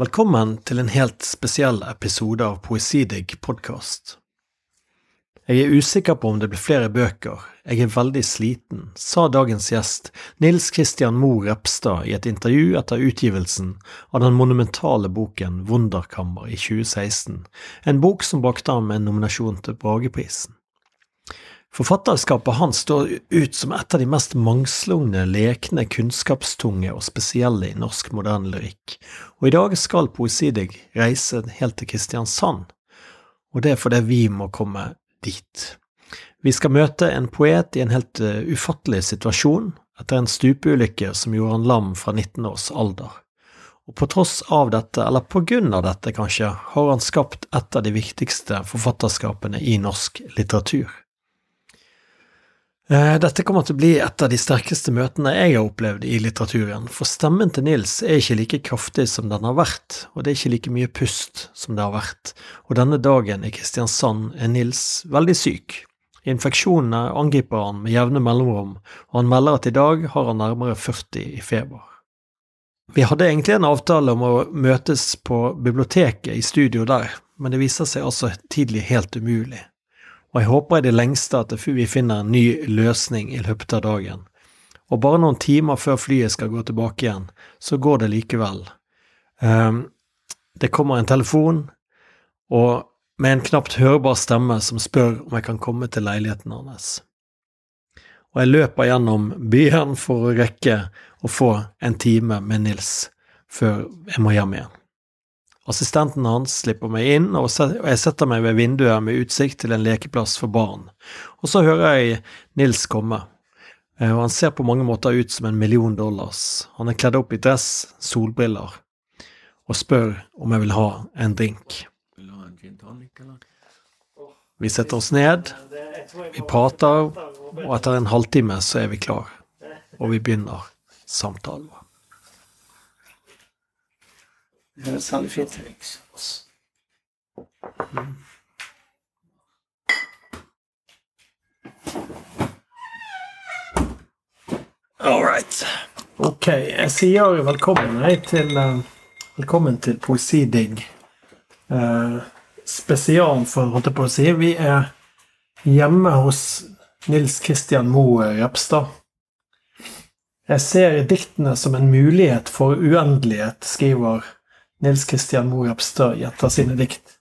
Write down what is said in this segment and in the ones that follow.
Velkommen til en helt spesiell episode av Poesidigg podkast. Jeg er usikker på om det blir flere bøker, jeg er veldig sliten, sa dagens gjest Nils Christian Moe Repstad i et intervju etter utgivelsen av den monumentale boken Wunderkammer i 2016, en bok som brakte ham en nominasjon til Brageprisen. Forfatterskapet hans står ut som et av de mest mangslungne, lekne, kunnskapstunge og spesielle i norsk moderne lyrikk, og i dag skal Poesidig reise helt til Kristiansand, og det er fordi vi må komme dit. Vi skal møte en poet i en helt uh, ufattelig situasjon etter en stupeulykke som gjorde han lam fra 19 års alder. Og på tross av dette, eller på grunn av dette kanskje, har han skapt et av de viktigste forfatterskapene i norsk litteratur. Eh, dette kommer til å bli et av de sterkeste møtene jeg har opplevd i litteraturen, for stemmen til Nils er ikke like kraftig som den har vært, og det er ikke like mye pust som det har vært, og denne dagen i Kristiansand er Nils veldig syk. Infeksjonene angriper han med jevne mellomrom, og han melder at i dag har han nærmere 40 i feber. Vi hadde egentlig en avtale om å møtes på biblioteket i studio der, men det viser seg altså tidlig helt umulig og jeg håper i det lengste at vi finner en ny løsning i løpet av dagen. Og bare noen timer før flyet skal gå tilbake igjen, så går det likevel. Um, det kommer en telefon, og med en knapt hørbar stemme som spør om jeg kan komme til leiligheten hans. Og jeg løper gjennom byen for å rekke å få en time med Nils før jeg må hjem igjen. Assistenten hans slipper meg inn, og jeg setter meg ved vinduet med utsikt til en lekeplass for barn. Og så hører jeg Nils komme, eh, og han ser på mange måter ut som en million dollars. Han er kledd opp i dress, solbriller, og spør om jeg vil ha en drink. Vi setter oss ned, vi prater, og etter en halvtime så er vi klar, og vi begynner samtalen. Det er veldig fint. Mm. All right. Ok, jeg sier velkommen jeg, til, uh, velkommen til Poesidigg. Uh, spesial, for holdt jeg på å si. Vi er hjemme hos Nils Kristian Moe Repstad. Jeg ser diktene som en mulighet for uendelighet, skriver Nils Kristian Moe Repstad gjetter sine dikt.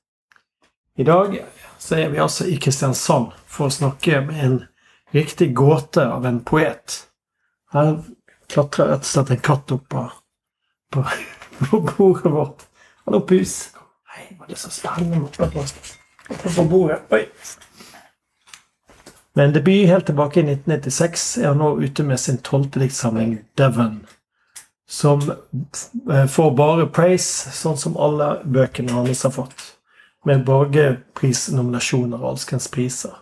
I dag så er vi altså i Kristiansand for å snakke med en riktig gåte av en poet. Her klatrer rett og slett en katt opp på, på, på bordet vårt. Hallo, pus. Nei, var det så spennende oppe på bordet. Oi. Med en debut helt tilbake i 1996 er han nå ute med sin tolvte diktsamling Devon som eh, får bare praise, sånn som alle bøkene hans har fått. Med borgerprisnominasjoner og alskens priser.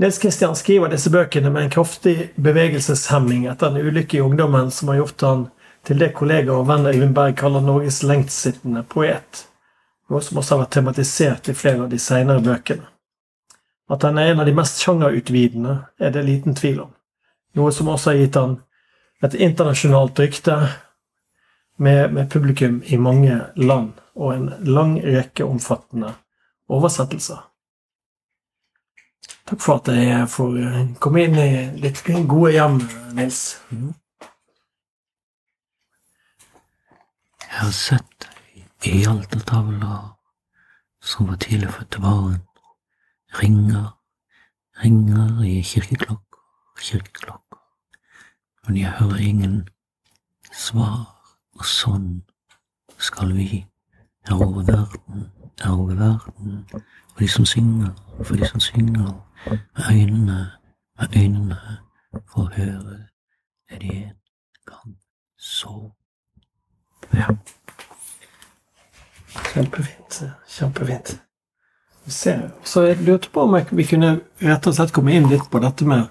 Nils Kristian skriver disse bøkene med en kraftig bevegelseshemming etter en ulykke i ungdommen som har gjort han til det kollega og venn Øyvind Berg kaller Norges lengtsittende poet, noe som også har vært tematisert i flere av de senere bøkene. At han er en av de mest sjangerutvidende, er det liten tvil om, noe som også har gitt han et internasjonalt rykte med, med, publikum i mange land og en lang rekke omfattende oversettelser. Takk for at jeg får komme inn i litt gode hjem, Nils. Jeg har sett i altertavler som var tidlig for barn. Ringer, ringer i kirkeklokker, kirkeklokker men jeg hører ingen svar, og sånn skal vi erobre verden, erobre verden, for de som synger, for de som synger, med øynene, med øynene, for å høre det de en gang så. Ja. Kjempefint. Kjempefint. Så jeg lurte på om vi kunne rett og slett komme inn litt på dette med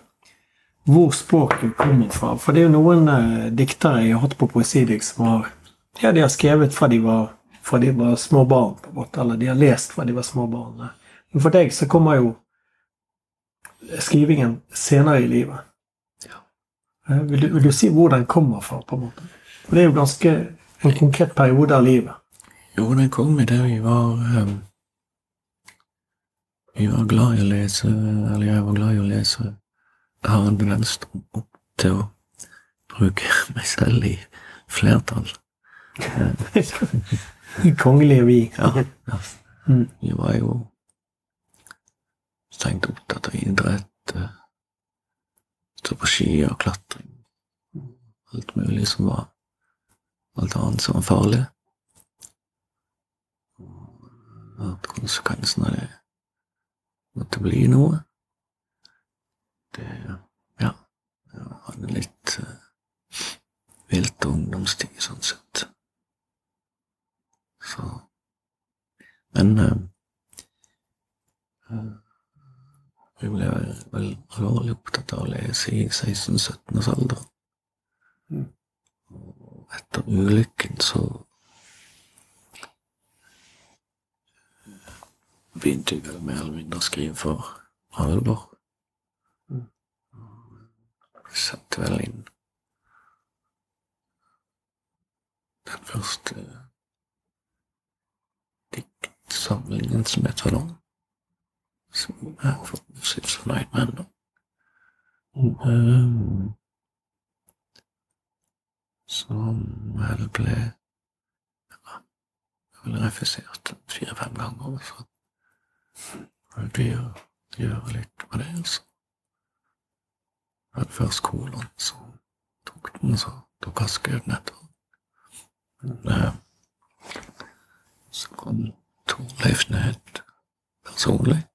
hvor språket kommer fra. For det er jo noen eh, diktere jeg har hatt på Poesidik som har ja, har skrevet fra de var, fra de var små barn, på en måte, eller de har lest fra de var små barn. Men for deg så kommer jo skrivingen senere i livet. Ja. Eh, vil, du, vil, du, si hvor den kommer fra, på en måte? For det er jo ganske En konkret periode av livet. Jo, den kom i det vi var um, Vi var glad i å lese, eller jeg var glad i å lese. Har en tendens opp til å bruke meg selv i flertall. Kongelige vi. Ja, ja. Mm. Vi var jo strengt opptatt av idrett, eh, stå på ski og klatring. Alt mulig som var Alt annet som var farlig. At konsekvensen av det måtte bli noe. Det Ja. Jeg hadde litt uh, vilt ungdomstid, sånn sett. Så Men uh, uh, vi ble vel alvorlig opptatt av å lese i 16-17 års alder. Mm. Og etter ulykken så begynte jeg vel mer eller mindre å skrive for alvor. Satte vel inn den første diktsamlingen som tar om, som jeg har fått sitt fornøyd med ennå. Um, som vel ble ja, vel refusert fire-fem ganger. Blir å gjøre litt med det. Så hadde først kolon, så tok den, så tok Askøyden etter. Eh, Så kom Torleif ned personlig.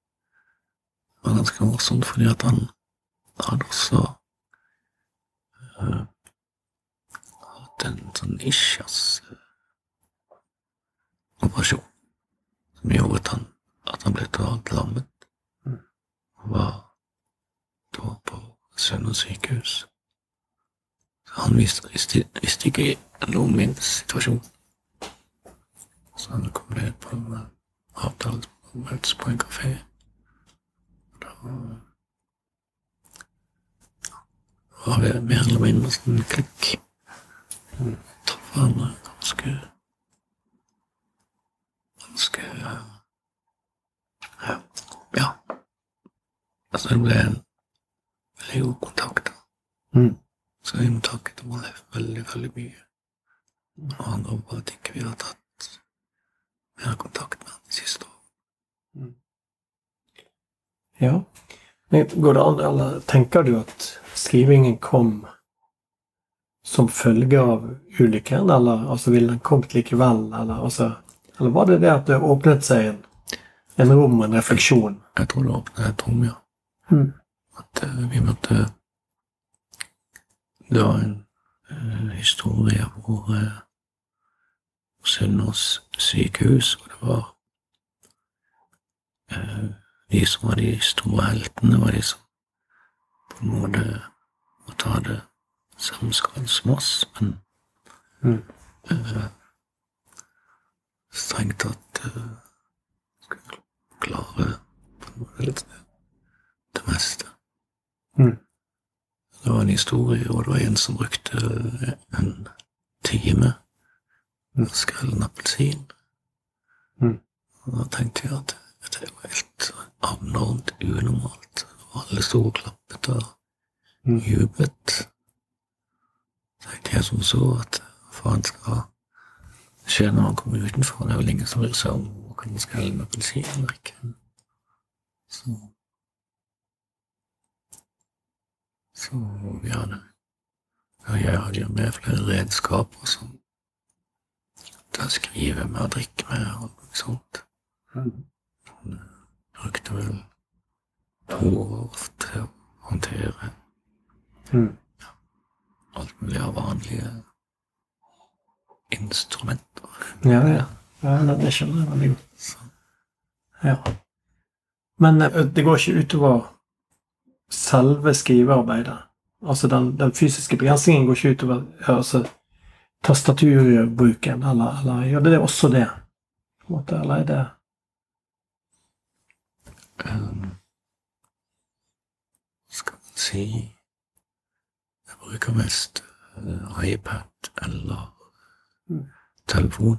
Var ganske morsomt, fordi at han hadde også uh, hatt en sånn ischias-operasjon som gjorde at han, at han ble totalt lammet. Mm. Og var da på Sønne sykehus. Så han visste, visste, visste ikke noe om min situasjon. Så han kom ned på en uh, avtale og møttes på en kafé. Da var vi mer eller mindre en klikk. Traff hverandre ganske Ganske uh, Ja. ja. Altså, det ble en veldig god kontakt. Mm. Så vi må takke til veldig, veldig mye. Og han håper ikke vi har tatt mer kontakt med han de siste årene. Ja. Men Går det an, eller tenker du at skrivingen kom som følge av ulykken, eller altså, ville den kommet likevel, eller, altså, eller var det det at det åpnet seg en, en rom en refleksjon? Jeg tror det åpnet et rom, ja. Mm. At eh, vi måtte Det var en uh, historie hvor uh, Sunnaas sykehus, og det var uh, de som var de store heltene, var de som på en måte måtte ha det samme som oss, men Mm. eh, strengt tatt uh, skulle klare på en måte litt det meste. Mm. Det var en historie, og det var en som brukte en time Mm. på å skrelle en appelsin. Mm. Og da tenkte jeg at dette er jo helt abnormt unormalt. Alle sto og klappet og Mm. jublet. tenkte jeg som så at faen skal skje når man kommer utenfor? Det er vel ingen som bryr seg om man skal skrelle en appelsin eller ikke. Så Så vi hadde og Jeg hadde jo med flere redskaper som Da skriver med og drikker med og noe sånt. Mm. Brukte vel to år til å håndtere Mm. alt mulig av vanlige instrumenter. Ja, ja. ja det, det skjønner jeg veldig godt. Ja. Men eh, det går ikke utover selve skrivearbeidet. Altså den, den fysiske begrensningen går ikke utover altså, tastaturbruken, eller, eller gjør det også det? På en måte, eller er det um, skal man si Jeg bruker mest uh, iPad eller Mm. telefon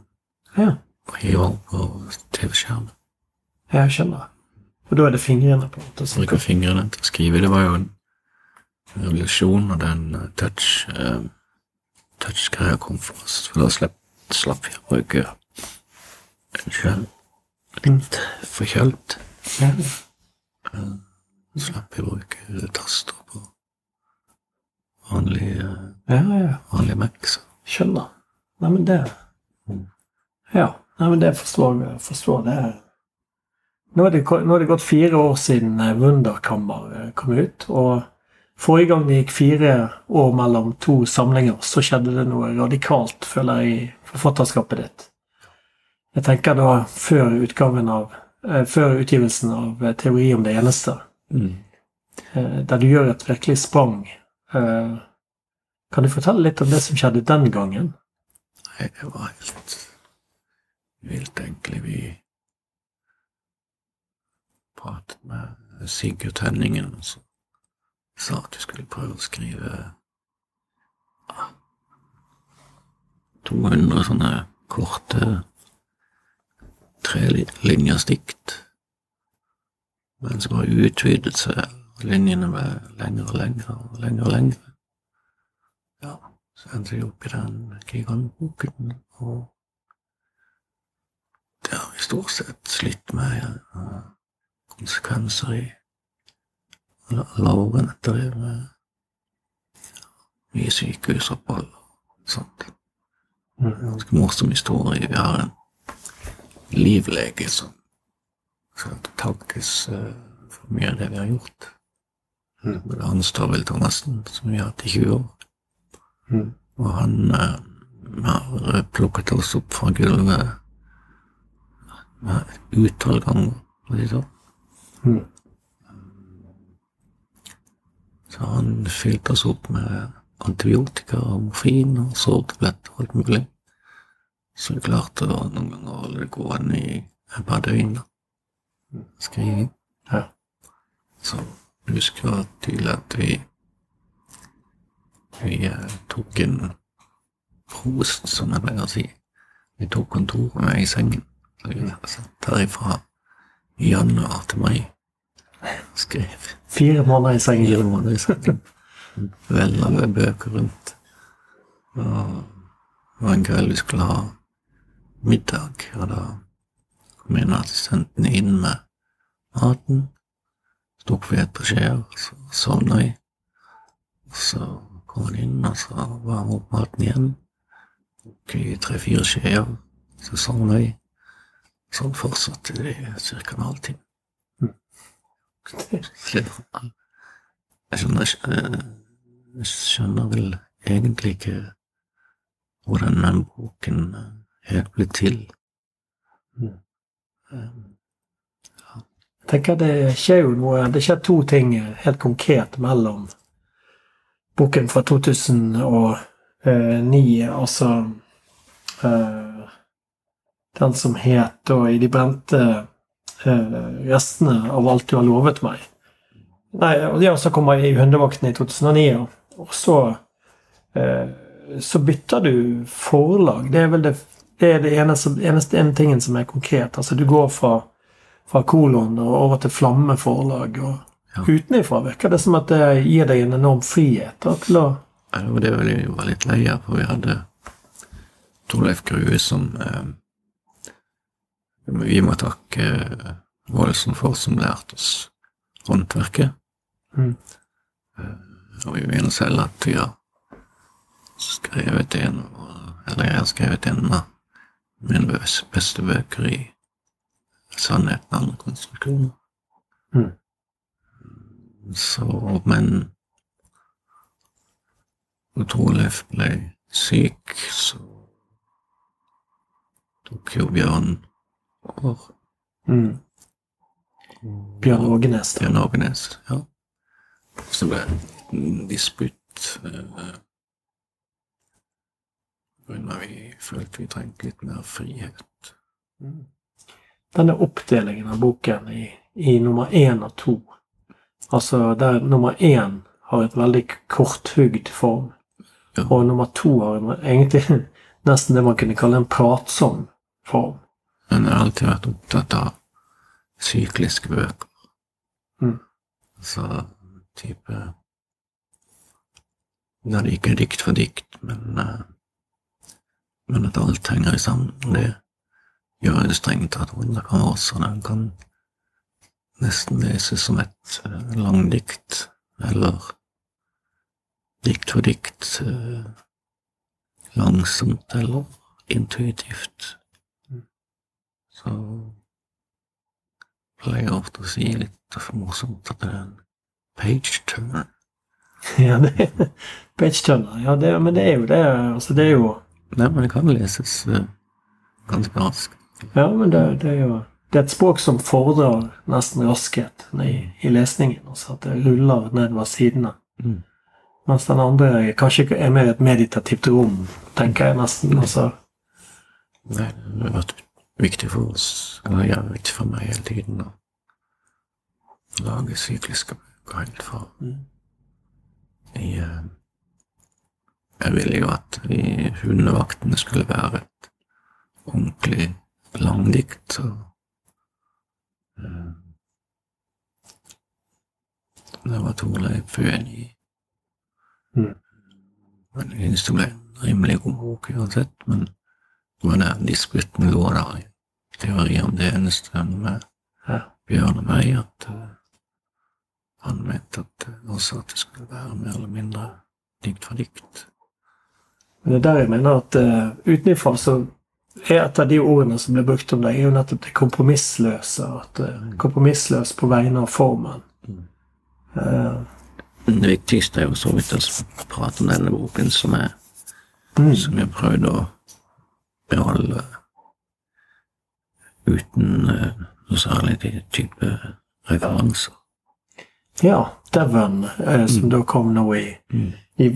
Ja, og hiver på TV-skjermen. jeg skjønner. Og da er det fingrene på en måte som Bruker fingrene til å skrive. Det var jo en revolusjon når den eh, touch uh, touch-greia kom for oss, for da slapp, slapp vi å bruke Unnskyld, litt forkjølt. ja. Slapp vi å bruke taster på vanlig, uh, ja, ja. vanlig Mac. Så. Skjønner. Neimen, det Mm. Ja. Nei, men det forstår jeg. Forstår det. Nå er det, nå er det gått fire år siden eh, Wunderkammer eh, kom ut. Og forrige gang det gikk fire år mellom to samlinger, så skjedde det noe radikalt, føler jeg, i forfatterskapet ditt. Jeg tenker da før av eh, Før utgivelsen av eh, Teori om det eneste, eh, der du gjør et virkelig sprang. Eh, Kan du fortelle litt om det som skjedde den gangen? Nei, det var helt vilt, egentlig. Vi pratet med Sigurd Henningen, så sa at jeg skulle prøve å skrive ja, 200 sånne korte trelinjers dikt. Men så bare utvidet seg linjene med lengre og lengre og lengre og lengre. Ja, så endte jeg opp i den gigantboken, og det har vi stort sett slitt med. Ja. Konsekvenser i etter det, med mye sykehusopphold og sånt. Ganske morsom historie. Vi har en livlege som skal takkes eh, for mye av det vi har gjort. Mm. Han står vel til nesten som vi har hatt i 20 år. Mm. Og han eh, har plukket oss opp fra gulvet et utall ganger. Mm. Så han fylte oss opp med antibiotika og morfin og sårtabletter og alt mulig. Så vi klarte å noen ganger holde det gående i et par døgn. da. Skriving. Ja. Så jeg husker tydelig at vi vi eh, tok en prost, som jeg pleier å si. Vi tok kontoret med i sengen. Så vi satt herifra i januar til mai. Skrev Fire måneder i sengen. fire måneder i sengen. Vella med bøker rundt. Og det var en kveld vi skulle ha middag, og da kom en av assistentene inn med maten. Så tok vi et par skjeer, så sovna vi. Og så kom han inn, og. Jeg skjønner, ikke- jeg skjønner vel egentlig ikke hvordan den boken eh, helt ble til. Mm. Jeg tenker Det skjer jo noe Det skjer to ting helt konkret mellom boken fra 2009, altså eh, Den som het da 'I de brente eh, restene av alt du har lovet meg'. Nei, og ja, så kommer jeg i Hundevakten i 2009, og- og så eh, så bytter du forlag. Det er vel det, det, er det eneste, eneste en tingen som er konkret. Altså Du går fra fra kolon og over til Flamme forlag. og Ja. Utenifra virker det som at det gir deg en enorm frihet da, til å Ja, det var det vi var litt lei av, for vi hadde Torleif Grue som eh, Vi må takke eh, Vålesen for, som lærte oss håndverket. Mm. Eh, og vi mener selv at vi har skrevet en Eller jeg har skrevet en av mine beste bøker i Sannheten og andre konstruksjoner. Mm. Så, men når Torleif ble syk, så tok jo Bjørn over. mm, Bjørn Ågenes. da. Bjørn Ågenes, ja. Som ble disputt eh, grunn vi følte vi trengte litt mer frihet. Mm. Denne oppdelingen av boken i, i nummer én og to, altså der nummer én har et veldig korthugd form, Ja. og nummer to har en, egentlig nesten det man kunne kalle en pratsom form. Men jeg har alltid vært opptatt av sykliske bøker. Mm. Så type når det ikke er dikt for dikt, men, eh, men at alt henger sammen. Det gjør det strengt tatt kan også den kan nesten leses som et uh, langdikt, eller dikt for dikt, eh, langsomt eller intuitivt. Så pleier jeg ofte å si litt for morsomt at det er en page turner. Ja, det er page turner. Ja, det, men det er jo det. Altså, det er jo Nei, men det kan leses eh, ganske raskt. Ja, men det, det er jo Det er et språk som fordrer nesten raskhet i, i lesningen. Altså at det ruller nedover sidene. Mm. Mens den andre kanskje er mer et meditativt rom, tenker jeg nesten. Altså, Nei, det viktig for oss, eller ja, viktig for meg hele tiden, å lage sykliske fra mm. i, eh, Jeg ville jo at vi Hundevaktene skulle være et ordentlig langdikt. Og, eh, det var Torleif uenig i. Mm. Men jeg synes det ble en rimelig god bok uansett. Men var disputten lå der i teori om det eneste med Ja. Bjørn og meg, at eh, han mente at eh, også at det skulle være mer eller mindre dikt for dikt. Men det er der jeg mener at uh, utenfra så er et av de ordene som blir brukt om deg, er jo nettopp det kompromissløse. At uh, Kompromissløs på vegne av formen. Mm. Uh, Det viktigste er jo så vidt å prate om denne boken, som er, mm. som jeg prøvde å beholde uten eh, noe særlig type referanser. Ja, Devon, eh, som da kom nå i, Mm. i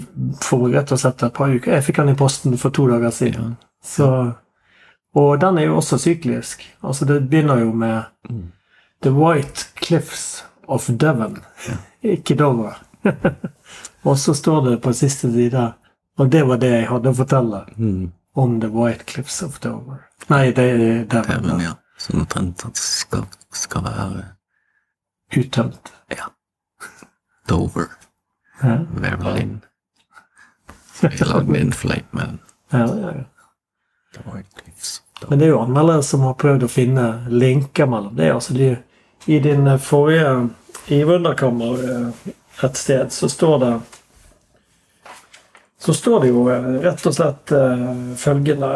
for rett og slett et par uker. Jeg fikk den i posten for to dager siden. Så, og den er jo også syklisk. Altså Det begynner jo med Mm. The White Cliffs of Devon. Ikke Dover. og så står det på siste side Og det var det jeg hadde å fortelle Mm. Om The White Cliffs of Dover. Nei, det er Devon. Devon, ja. Sånn omtrent at skal, skal være Uttømt. ja, Dover, Ja, Verlin. Jeg lagde min med den. ja, ja, ja. The White Cliffs. Dover. Men det er jo anmeldere som har prøvd å finne linker mellom det. altså de, I din forrige I Wunderkammer eh, et sted så står det Så står det jo eh, rett og slett uh, følgende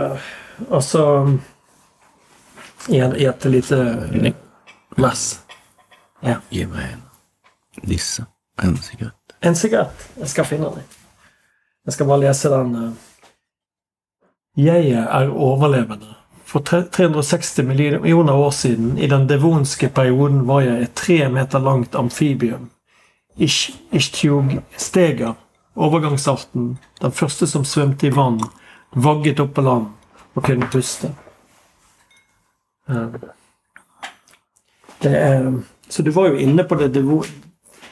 Altså I, en, i et lite mess. vers. Gi meg en disse, en sigarett. En sigarett. Jeg skal finne den. Jeg skal bare lese den. eh. Jeg er overlevende. For 360 millioner år siden, i den devonske perioden, var jeg et tre meter langt amfibium. Ish- Ishtjog-steger, overgangsarten, den første som svømte i vann, vagget opp på land og kunne puste. Eh, Det er, så du var jo inne på det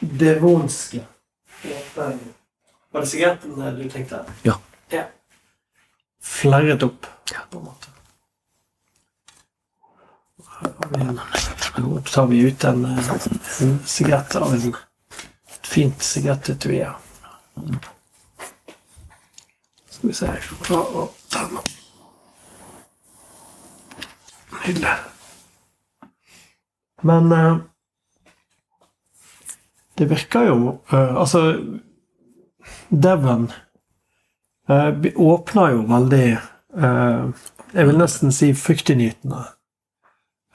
devonske. Var det sigaretten du tenkte? Ja. ja. Flerret opp, Ja. på en måte. Nå tar vi ut en, eh, en sigarett av en, fint sigarettetui her. Skal vi se Ja, og den. Nydelig. Men eh, det virker jo eh, Altså, Devon eh, åpner jo veldig eh, Jeg vil nesten si fryktinngytende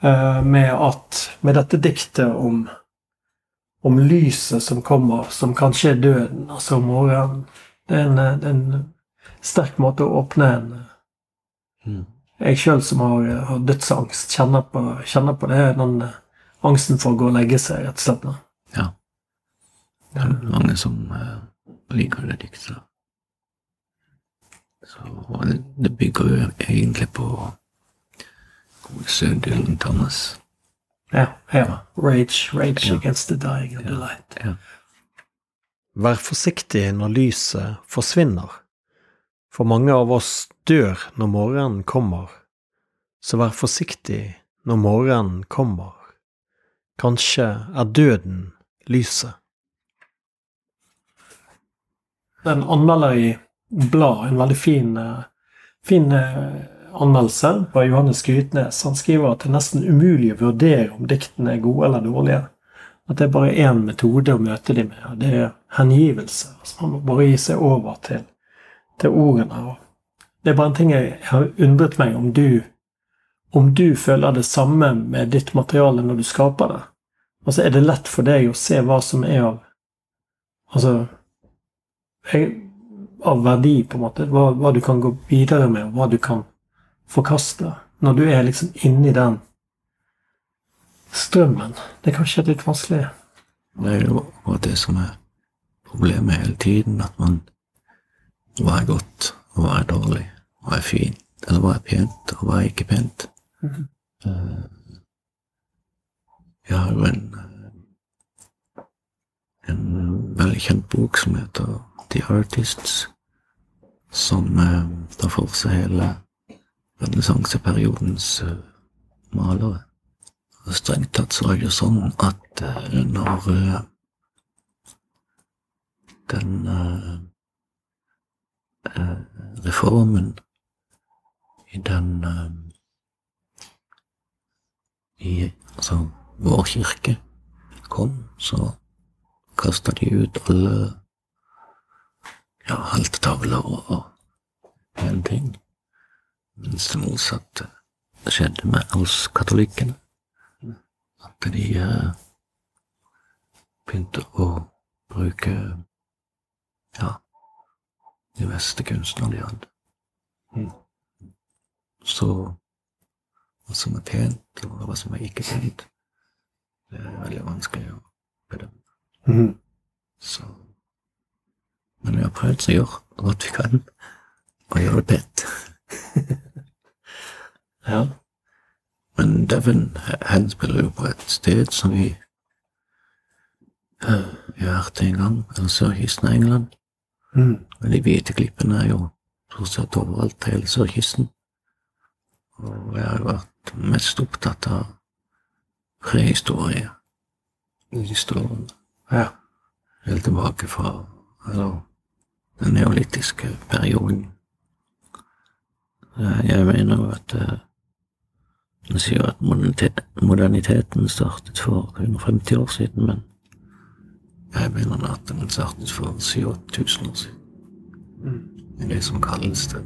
eh, med at Med dette diktet om om lyset som kommer, som kanskje er døden, altså morgenen. Det er en, eh, det er en sterk måte å åpne en Mm. Jeg sjøl som har, har dødsangst, kjenner på, kjenner på det. Den eh, angsten for å gå og legge seg, rett og slett. Ja. Det er mange som uh, liker det diktet. Så det, det bygger jo egentlig på Dylan Thomas. Ja, ja. Rage, rage against the dying of the light. Vær forsiktig når lyset forsvinner. For mange av oss dør når morgenen kommer, så vær forsiktig når morgenen kommer. Kanskje er døden lyset. Er anmelder i Blad, en veldig fin, eh, fin eh, anmeldelse var Johannes Grytnes. Han skriver at det er nesten umulig å vurdere om diktene er gode eller dårlige. At det er bare én metode å møte dem med, og det er hengivelse. Altså man må bare gi seg over til, til ordene. Det er bare en ting jeg har undret meg om du om du føler det samme med ditt materiale når du skaper det. Altså, er det lett for deg å se hva som er av Altså av verdi, på en måte. Hva, hva, du kan gå videre med, og hva du kan forkaste. Når du er liksom inni den strømmen. Det er kanskje litt vanskelig. Det er jo akkurat det som er problemet hele tiden. At man Hva er godt, og hva er dårlig? Hva er fint, eller hva er pent, og hva er ikke pent? Mm jeg har jo en, en veldig kjent bok som heter The Artists, som uh, tar for seg hele renessanseperiodens uh, malere. Og strengt tatt så er det jo sånn at uh, når den reformen i den i altså, vår kirke kom, så kasta de ut alle ja, haltetavler og, hele ting. Mens det motsatte skjedde med oss katolikkene. At de eh, begynte å bruke ja, de beste kunstnerne de hadde. Mm. Så hva som er pent, og hva som er ikke pent. Det er veldig vanskelig å bedømme. Mm. Så Men vi har prøvd så godt vi kan å gjøre det pent. ja. Men Devon han spiller jo på et sted som vi uh, har vært en gang, eller sørkysten av England. Mm. Men de hvite klippene er jo stort sett overalt, hele sørkysten. Og jeg har vært mest opptatt av prehistorie. Historien. Ja. Helt tilbake fra altså, den neolittiske perioden. Jeg mener jo at Eh, sier at moderniteten startet for 150 år siden, men jeg mener at den startet for 7000-8000 år siden. Mm. Det som kalles det.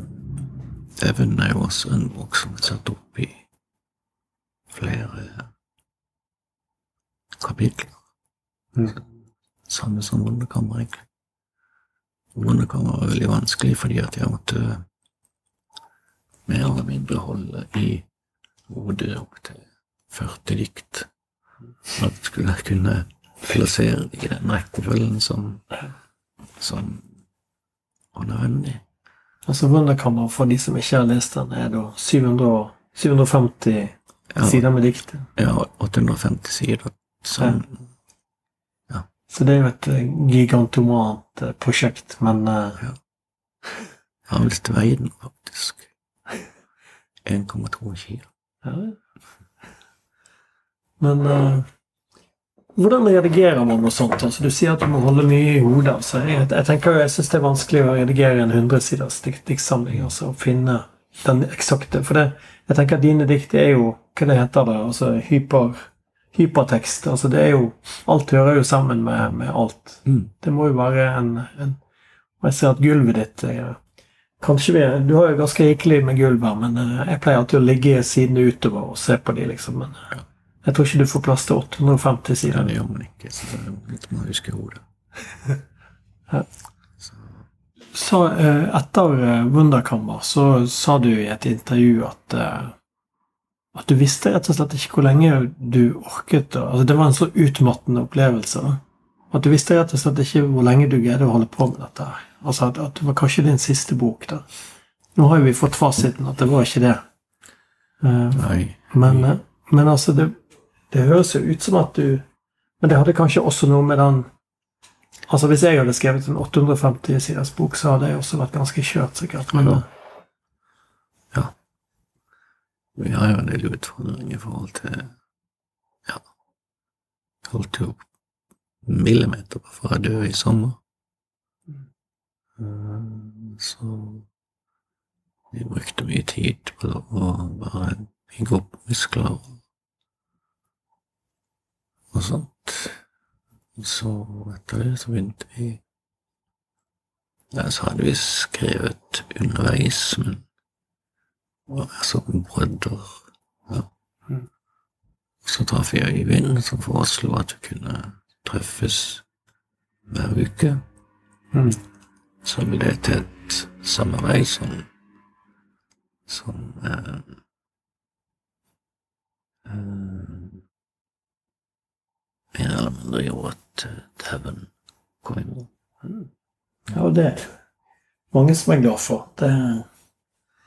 Devon er jo også en bok som er satt opp i flere kapitler. Mm. Samme som Wunderkammer, egentlig. Wunderkammer var veldig vanskelig fordi at jeg måtte mer eller mindre holde i hodet opp til 40 dikt. At jeg skulle kunne plassere i den rekkefølgen som, som var nødvendig. Altså Wunderkammer, for de som ikke har lest den, er da 700, 750 ja, sider med dikt? Ja, 850 sider. Sånn. Ja. Så det er jo et eh, gigantomant eh, prosjekt, men uh... ja. Jeg har visst veid den, faktisk. 1,2 kilo. Ja. Men uh, hvordan redigerer man noe sånt? Altså, du sier at du må holde mye i hodet. Altså. Jeg, jeg, tenker, jeg syns det er vanskelig å redigere en hundresiders diktsamling. Altså, og finne den eksakte For det, jeg tenker at dine dikt er jo Hva det heter det? Altså hyper, hypertekst. Altså det er jo Alt hører jo sammen med, med alt. Mm. Det må jo være en, en Og jeg ser at gulvet ditt er, Kanskje vi, Du har jo ganske rikelig med gulv her, men eh, jeg pleier alltid å ligge sidene utover og se på de, liksom. Men eh, jeg tror ikke du får plass til 850 sider. Ja, det gjør man ikke. så det må huske hodet. ja. Så eh, etter Wunderkammer så sa du i et intervju at at du visste rett og slett ikke hvor lenge du orket altså Det var en så utmattende opplevelse. At du visste rett og slett ikke hvor lenge du greide å holde på med dette. her. Altså at, at, det var kanskje din siste bok. da. Nå har jo vi fått fasiten at det var ikke det. Nei. Men, men altså, det, det høres jo ut som at du Men det hadde kanskje også noe med den Altså Hvis jeg hadde skrevet en 850 siders bok, så hadde jeg også vært ganske kjørt, sikkert. Men da, Ja. Vi har jo en del utfordringer i forhold til Ja. Holdt jo millimeter fra å dø i sommer. Så vi brukte mye tid på å bare bygge opp muskler og, sånt. Så etter det så begynte vi ja, Så hadde vi skrevet underveis, men det sånn brødder. Ja. Mm. Så traff vi Øyvind, som foreslo at vi kunne treffes hver uke. mm. Så ble det til et samarbeid som som eh, eh, mer eller mindre gjorde at dauen kom i mål. Ja, det er mange som er glad for. Det er,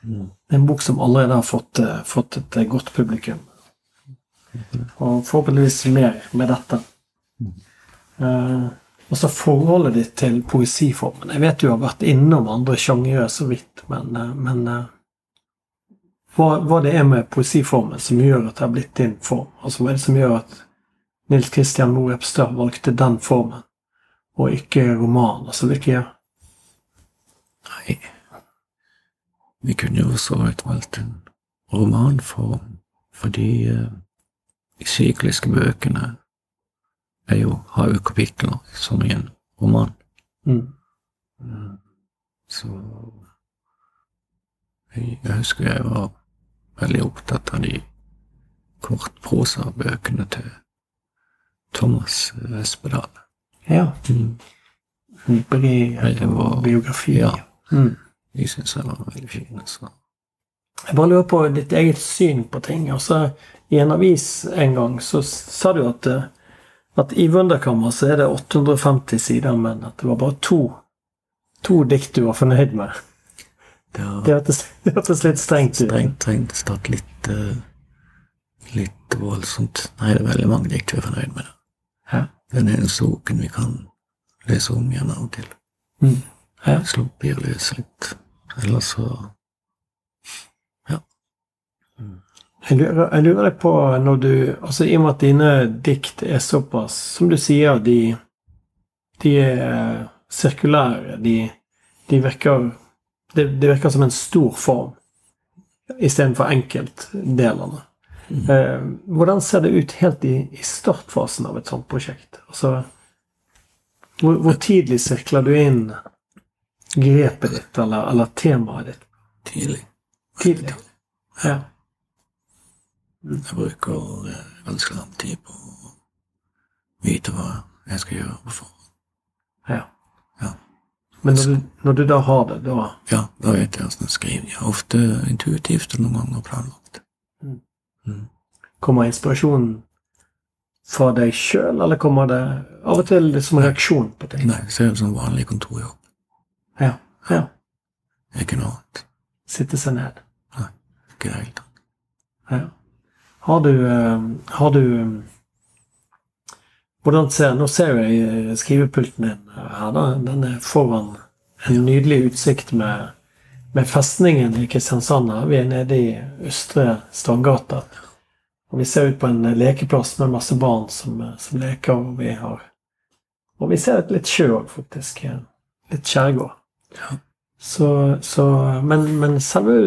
Mm. en bok som allerede har fått, eh, fått et eh, godt publikum. Og forhåpentligvis mer med dette. Eh, og så forholdet ditt til poesiformen. Jeg vet du har vært innom andre sjangere så vidt, men, eh, men eh, hva, hva det er med poesiformen som gjør at det har blitt din form? Altså Hva er det som gjør at Nils Kristian Moe Epstad valgte den formen, og ikke roman? Altså hvilke Nei, vi kunne jo så vidt valgt en romanform, fordi eh, de sykliske bøkene er jo, har jo kapitler som i en roman. mm. Så jeg, jeg husker jeg var veldig opptatt av de kortprosabøkene til Thomas Espedal. Ja. Mm. Var- biografi. ja. Mm. De syns jeg var veldig fine. Så. Jeg bare lurer på ditt eget syn på ting. Altså, I en avis en gang så sa du at, eh, at i Wunderkammer så er det 850 sider, men at det var bare to, to dikt du var fornøyd med. Det har Det hørtes det hørtes litt strengt ut. strengt, strengt stått litt eh, litt voldsomt. Nei, det er veldig mange dikt vi er fornøyd med. Hæ? Den en soken vi kan lese om igjen av og til. Mm. Ja. Slumper løs litt. Ellers så Jeg lurer, jeg lurer på når du altså I og med at dine dikt er såpass Som du sier, de, de er sirkulære. De, de virker det, de virker som en stor form istedenfor enkeltdelene. Eh, hvordan ser det ut helt i, i startfasen av et sånt prosjekt? Altså, hvor, hvor tidlig sirkler du inn grepet ditt eller, eller temaet ditt? tidlig. Tidlig. Ja. Jeg bruker eh, ganske lang tid på å vite hva jeg skal gjøre. Hvorfor. ja. Ja. Men når du, når du da har det, da Ja, da vet jeg åssen jeg skriver. Jeg er ofte intuitivt og noen ganger planlagt. Mm. Mm. Kommer inspirasjonen fra deg sjøl, eller kommer det av og til som reaksjon på ting? Nei, så er det som vanlig kontorjobb. Ja. ja. Ikke noe annet. Sitte seg ned. Nei, Ikke i det hele tatt. Ja. Har du eh, Har du Hvordan ser Nå ser jeg skrivepulten din her, da. Den er foran en nydelig utsikt med, med festningen i Kristiansand. her. Vi er nede i Østre Strandgata. Og vi ser ut på en lekeplass med masse barn som, som leker, og vi har Og vi ser litt sjø òg, faktisk. Litt skjærgård. Ja. Så, så Men, men selve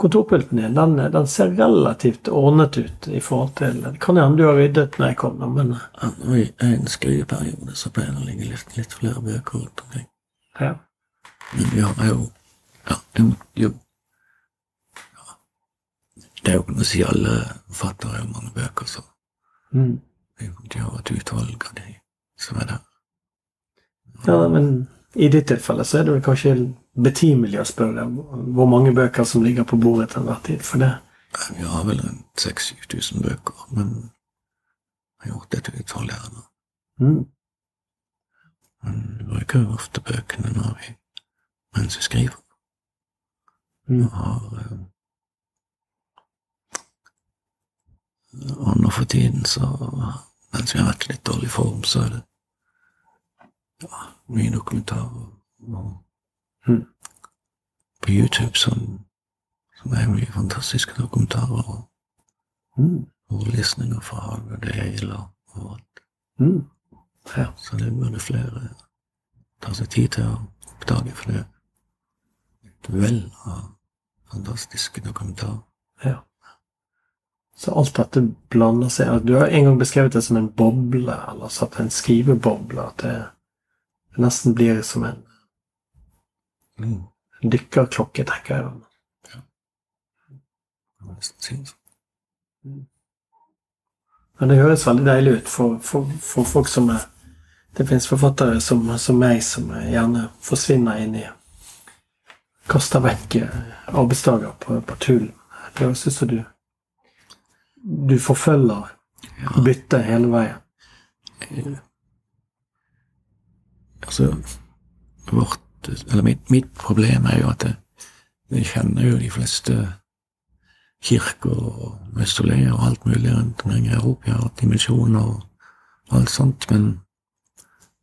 kontorpulten din, den, den ser relativt ordnet ut i forhold til Det kan hende du har ryddet når jeg kom, da, men Ja, nå I en skriveperiode så pleier det å ligge litt, litt flere bøker rundt omkring. ja. Men vi har jo Ja, jo ja. Det er jo ikke å si alle forfattere har mange bøker, så Mm. de har et utvalg av de som er der. ja. Men i ditt tilfelle så er det vel kanskje betimelig å spørre hvor mange bøker som ligger på bordet til enhver tid, for det Vi har vel rundt 6000-7000 bøker, men har gjort et utvalg her nå. mm. Men vi bruker jo ofte bøkene når vi, mens vi skriver. Mm. Og har eh, Og nå for tiden, så mens vi har vært litt dårlig form, så er det ja, mye dokumentarer. Og Mm. på YouTube som, som, er mye fantastiske dokumentarer og, Mm. og lesninger fra havet, det gjelder overalt. Mm. Ja. Så det burde flere ta seg tid til å oppdage, for det er et vell av fantastiske dokumentarer. ja. Så alt dette blander seg. Du har en gang beskrevet det som en boble, eller satt en skriveboble. At det nesten blir som en Mm. dykkerklokke, tenker jeg. Ja. Nesten det sånn. Men det høres veldig deilig ut for, for, for folk som er Det finnes forfattere som, som meg som gjerne forsvinner inn i Kaster vekk eh, arbeidsdager på, på tull. Det høres ut som du Du forfølger Ja. byttet hele veien. Altså, vårt mitt, mitt problem er jo at jeg, jeg kjenner jo de fleste kirker og mausoleer og alt mulig rundt omkring i Europa. Hatt dimensjoner og alt sånt, men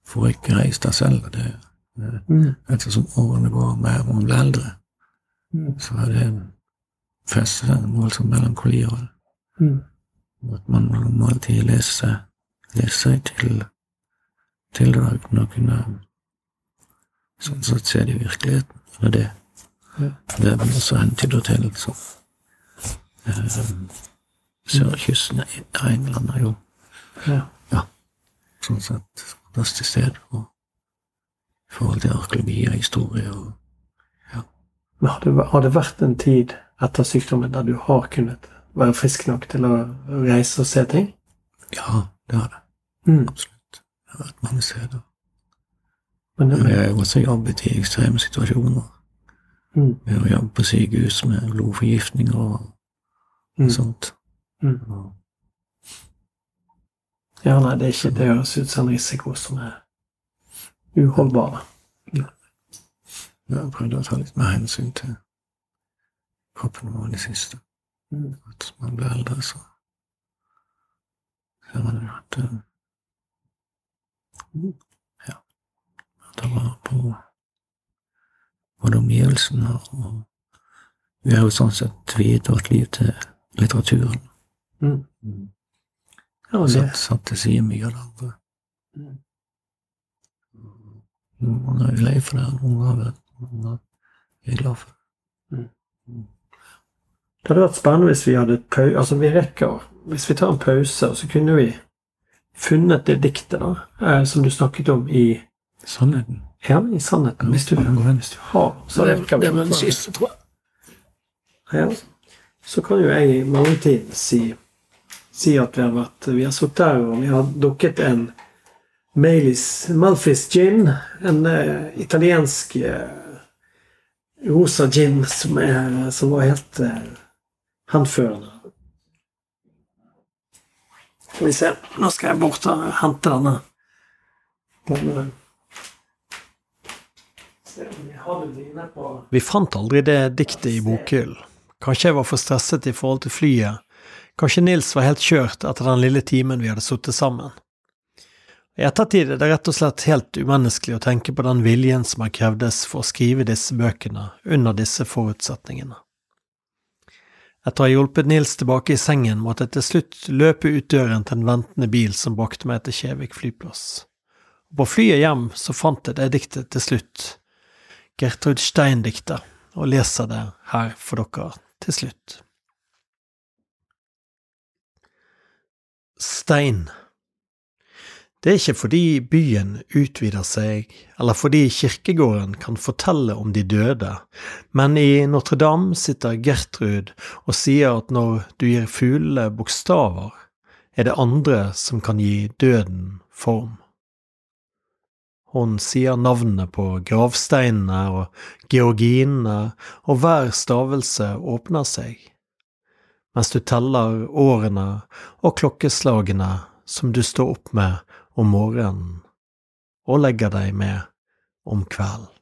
får ikke reist der selv. og Det, det, Mm. ettersom årene går mer og man blir eldre, Mm. så er det festet en voldsom melankoli over det. Mm. Og At man må alltid lese lese seg til, til å kunne sånn sett se det i virkeligheten. Eller det. Ja. Det er vel også hentyder til så, eh, Sørkysten av England er jo Ja. sånn sett fantastisk sted for, i forhold til arkeologi og historie. og Men har det, har det vært en tid etter sykdommen der du har kunnet være frisk nok til å reise og se ting? Ja, det har det. Mm. Absolutt. Vært mange steder. Men, det, jeg har også jobbet i ekstreme situasjoner. mm. Ved å jobbe på sykehus med blodforgiftninger og Mm. sånt. Mm. Ja, nei, det er ikke Det høres ut som en risiko som er uholdbar. jeg har prøvd å ta litt mer hensyn til kroppen vår i det siste. Mm. At man blir eldre, så ser man at eh, Ja. Ta vare på både omgivelsene og Vi har jo sånn sett viet vårt liv til litteraturen. Mm. Ja, Og det, satt, satt til side mye av det andre. Mm. Noen er lei for det, noen har vært noen er glad for det. det hadde vært spennende hvis vi hadde et pau... Altså, vi rekker Hvis vi tar en pause, så kunne vi funnet det diktet da, eh, som du snakket om i Sannheten. Ja, i sannheten. Hvis du, hvis du har, så det, vi det var den siste, tror jeg. Ja. Så kan jo jeg i mellomtiden si, si at vi har vært Vi har sittet der, og vi har dukket en Malis Malfis gin. En uh, italiensk uh, rosa gin som, er, som var helt uh, henførende. Skal vi se. Nå skal jeg bort og hente denne. på Vi fant aldri det diktet i bokhyllen. Kanskje jeg var for stresset i forhold til flyet. Kanskje Nils var helt kjørt etter den lille timen vi hadde sittet sammen. I ettertid er det rett og slett helt umenneskelig å tenke på den viljen som har krevdes for å skrive disse bøkene under disse forutsetningene. Etter å ha hjulpet Nils tilbake i sengen, måtte jeg til slutt løpe ut døren til en ventende bil som brakte meg til Kjevik flyplass. Og på flyet hjem så fant jeg det diktet til slutt, Gertrud Stein-diktet, og leser det her for dere til slutt. Stein. Det er ikke fordi byen utvider seg, eller fordi kirkegården kan fortelle om de døde, men i Notre-Dame sitter Gertrud og sier at når du gir fuglene bokstaver, er det andre som kan gi døden form. Hun sier navnene på gravsteinene og georginene, og hver stavelse åpner seg, mens du teller årene og klokkeslagene som du står opp med om morgenen og legger deg med om kvelden.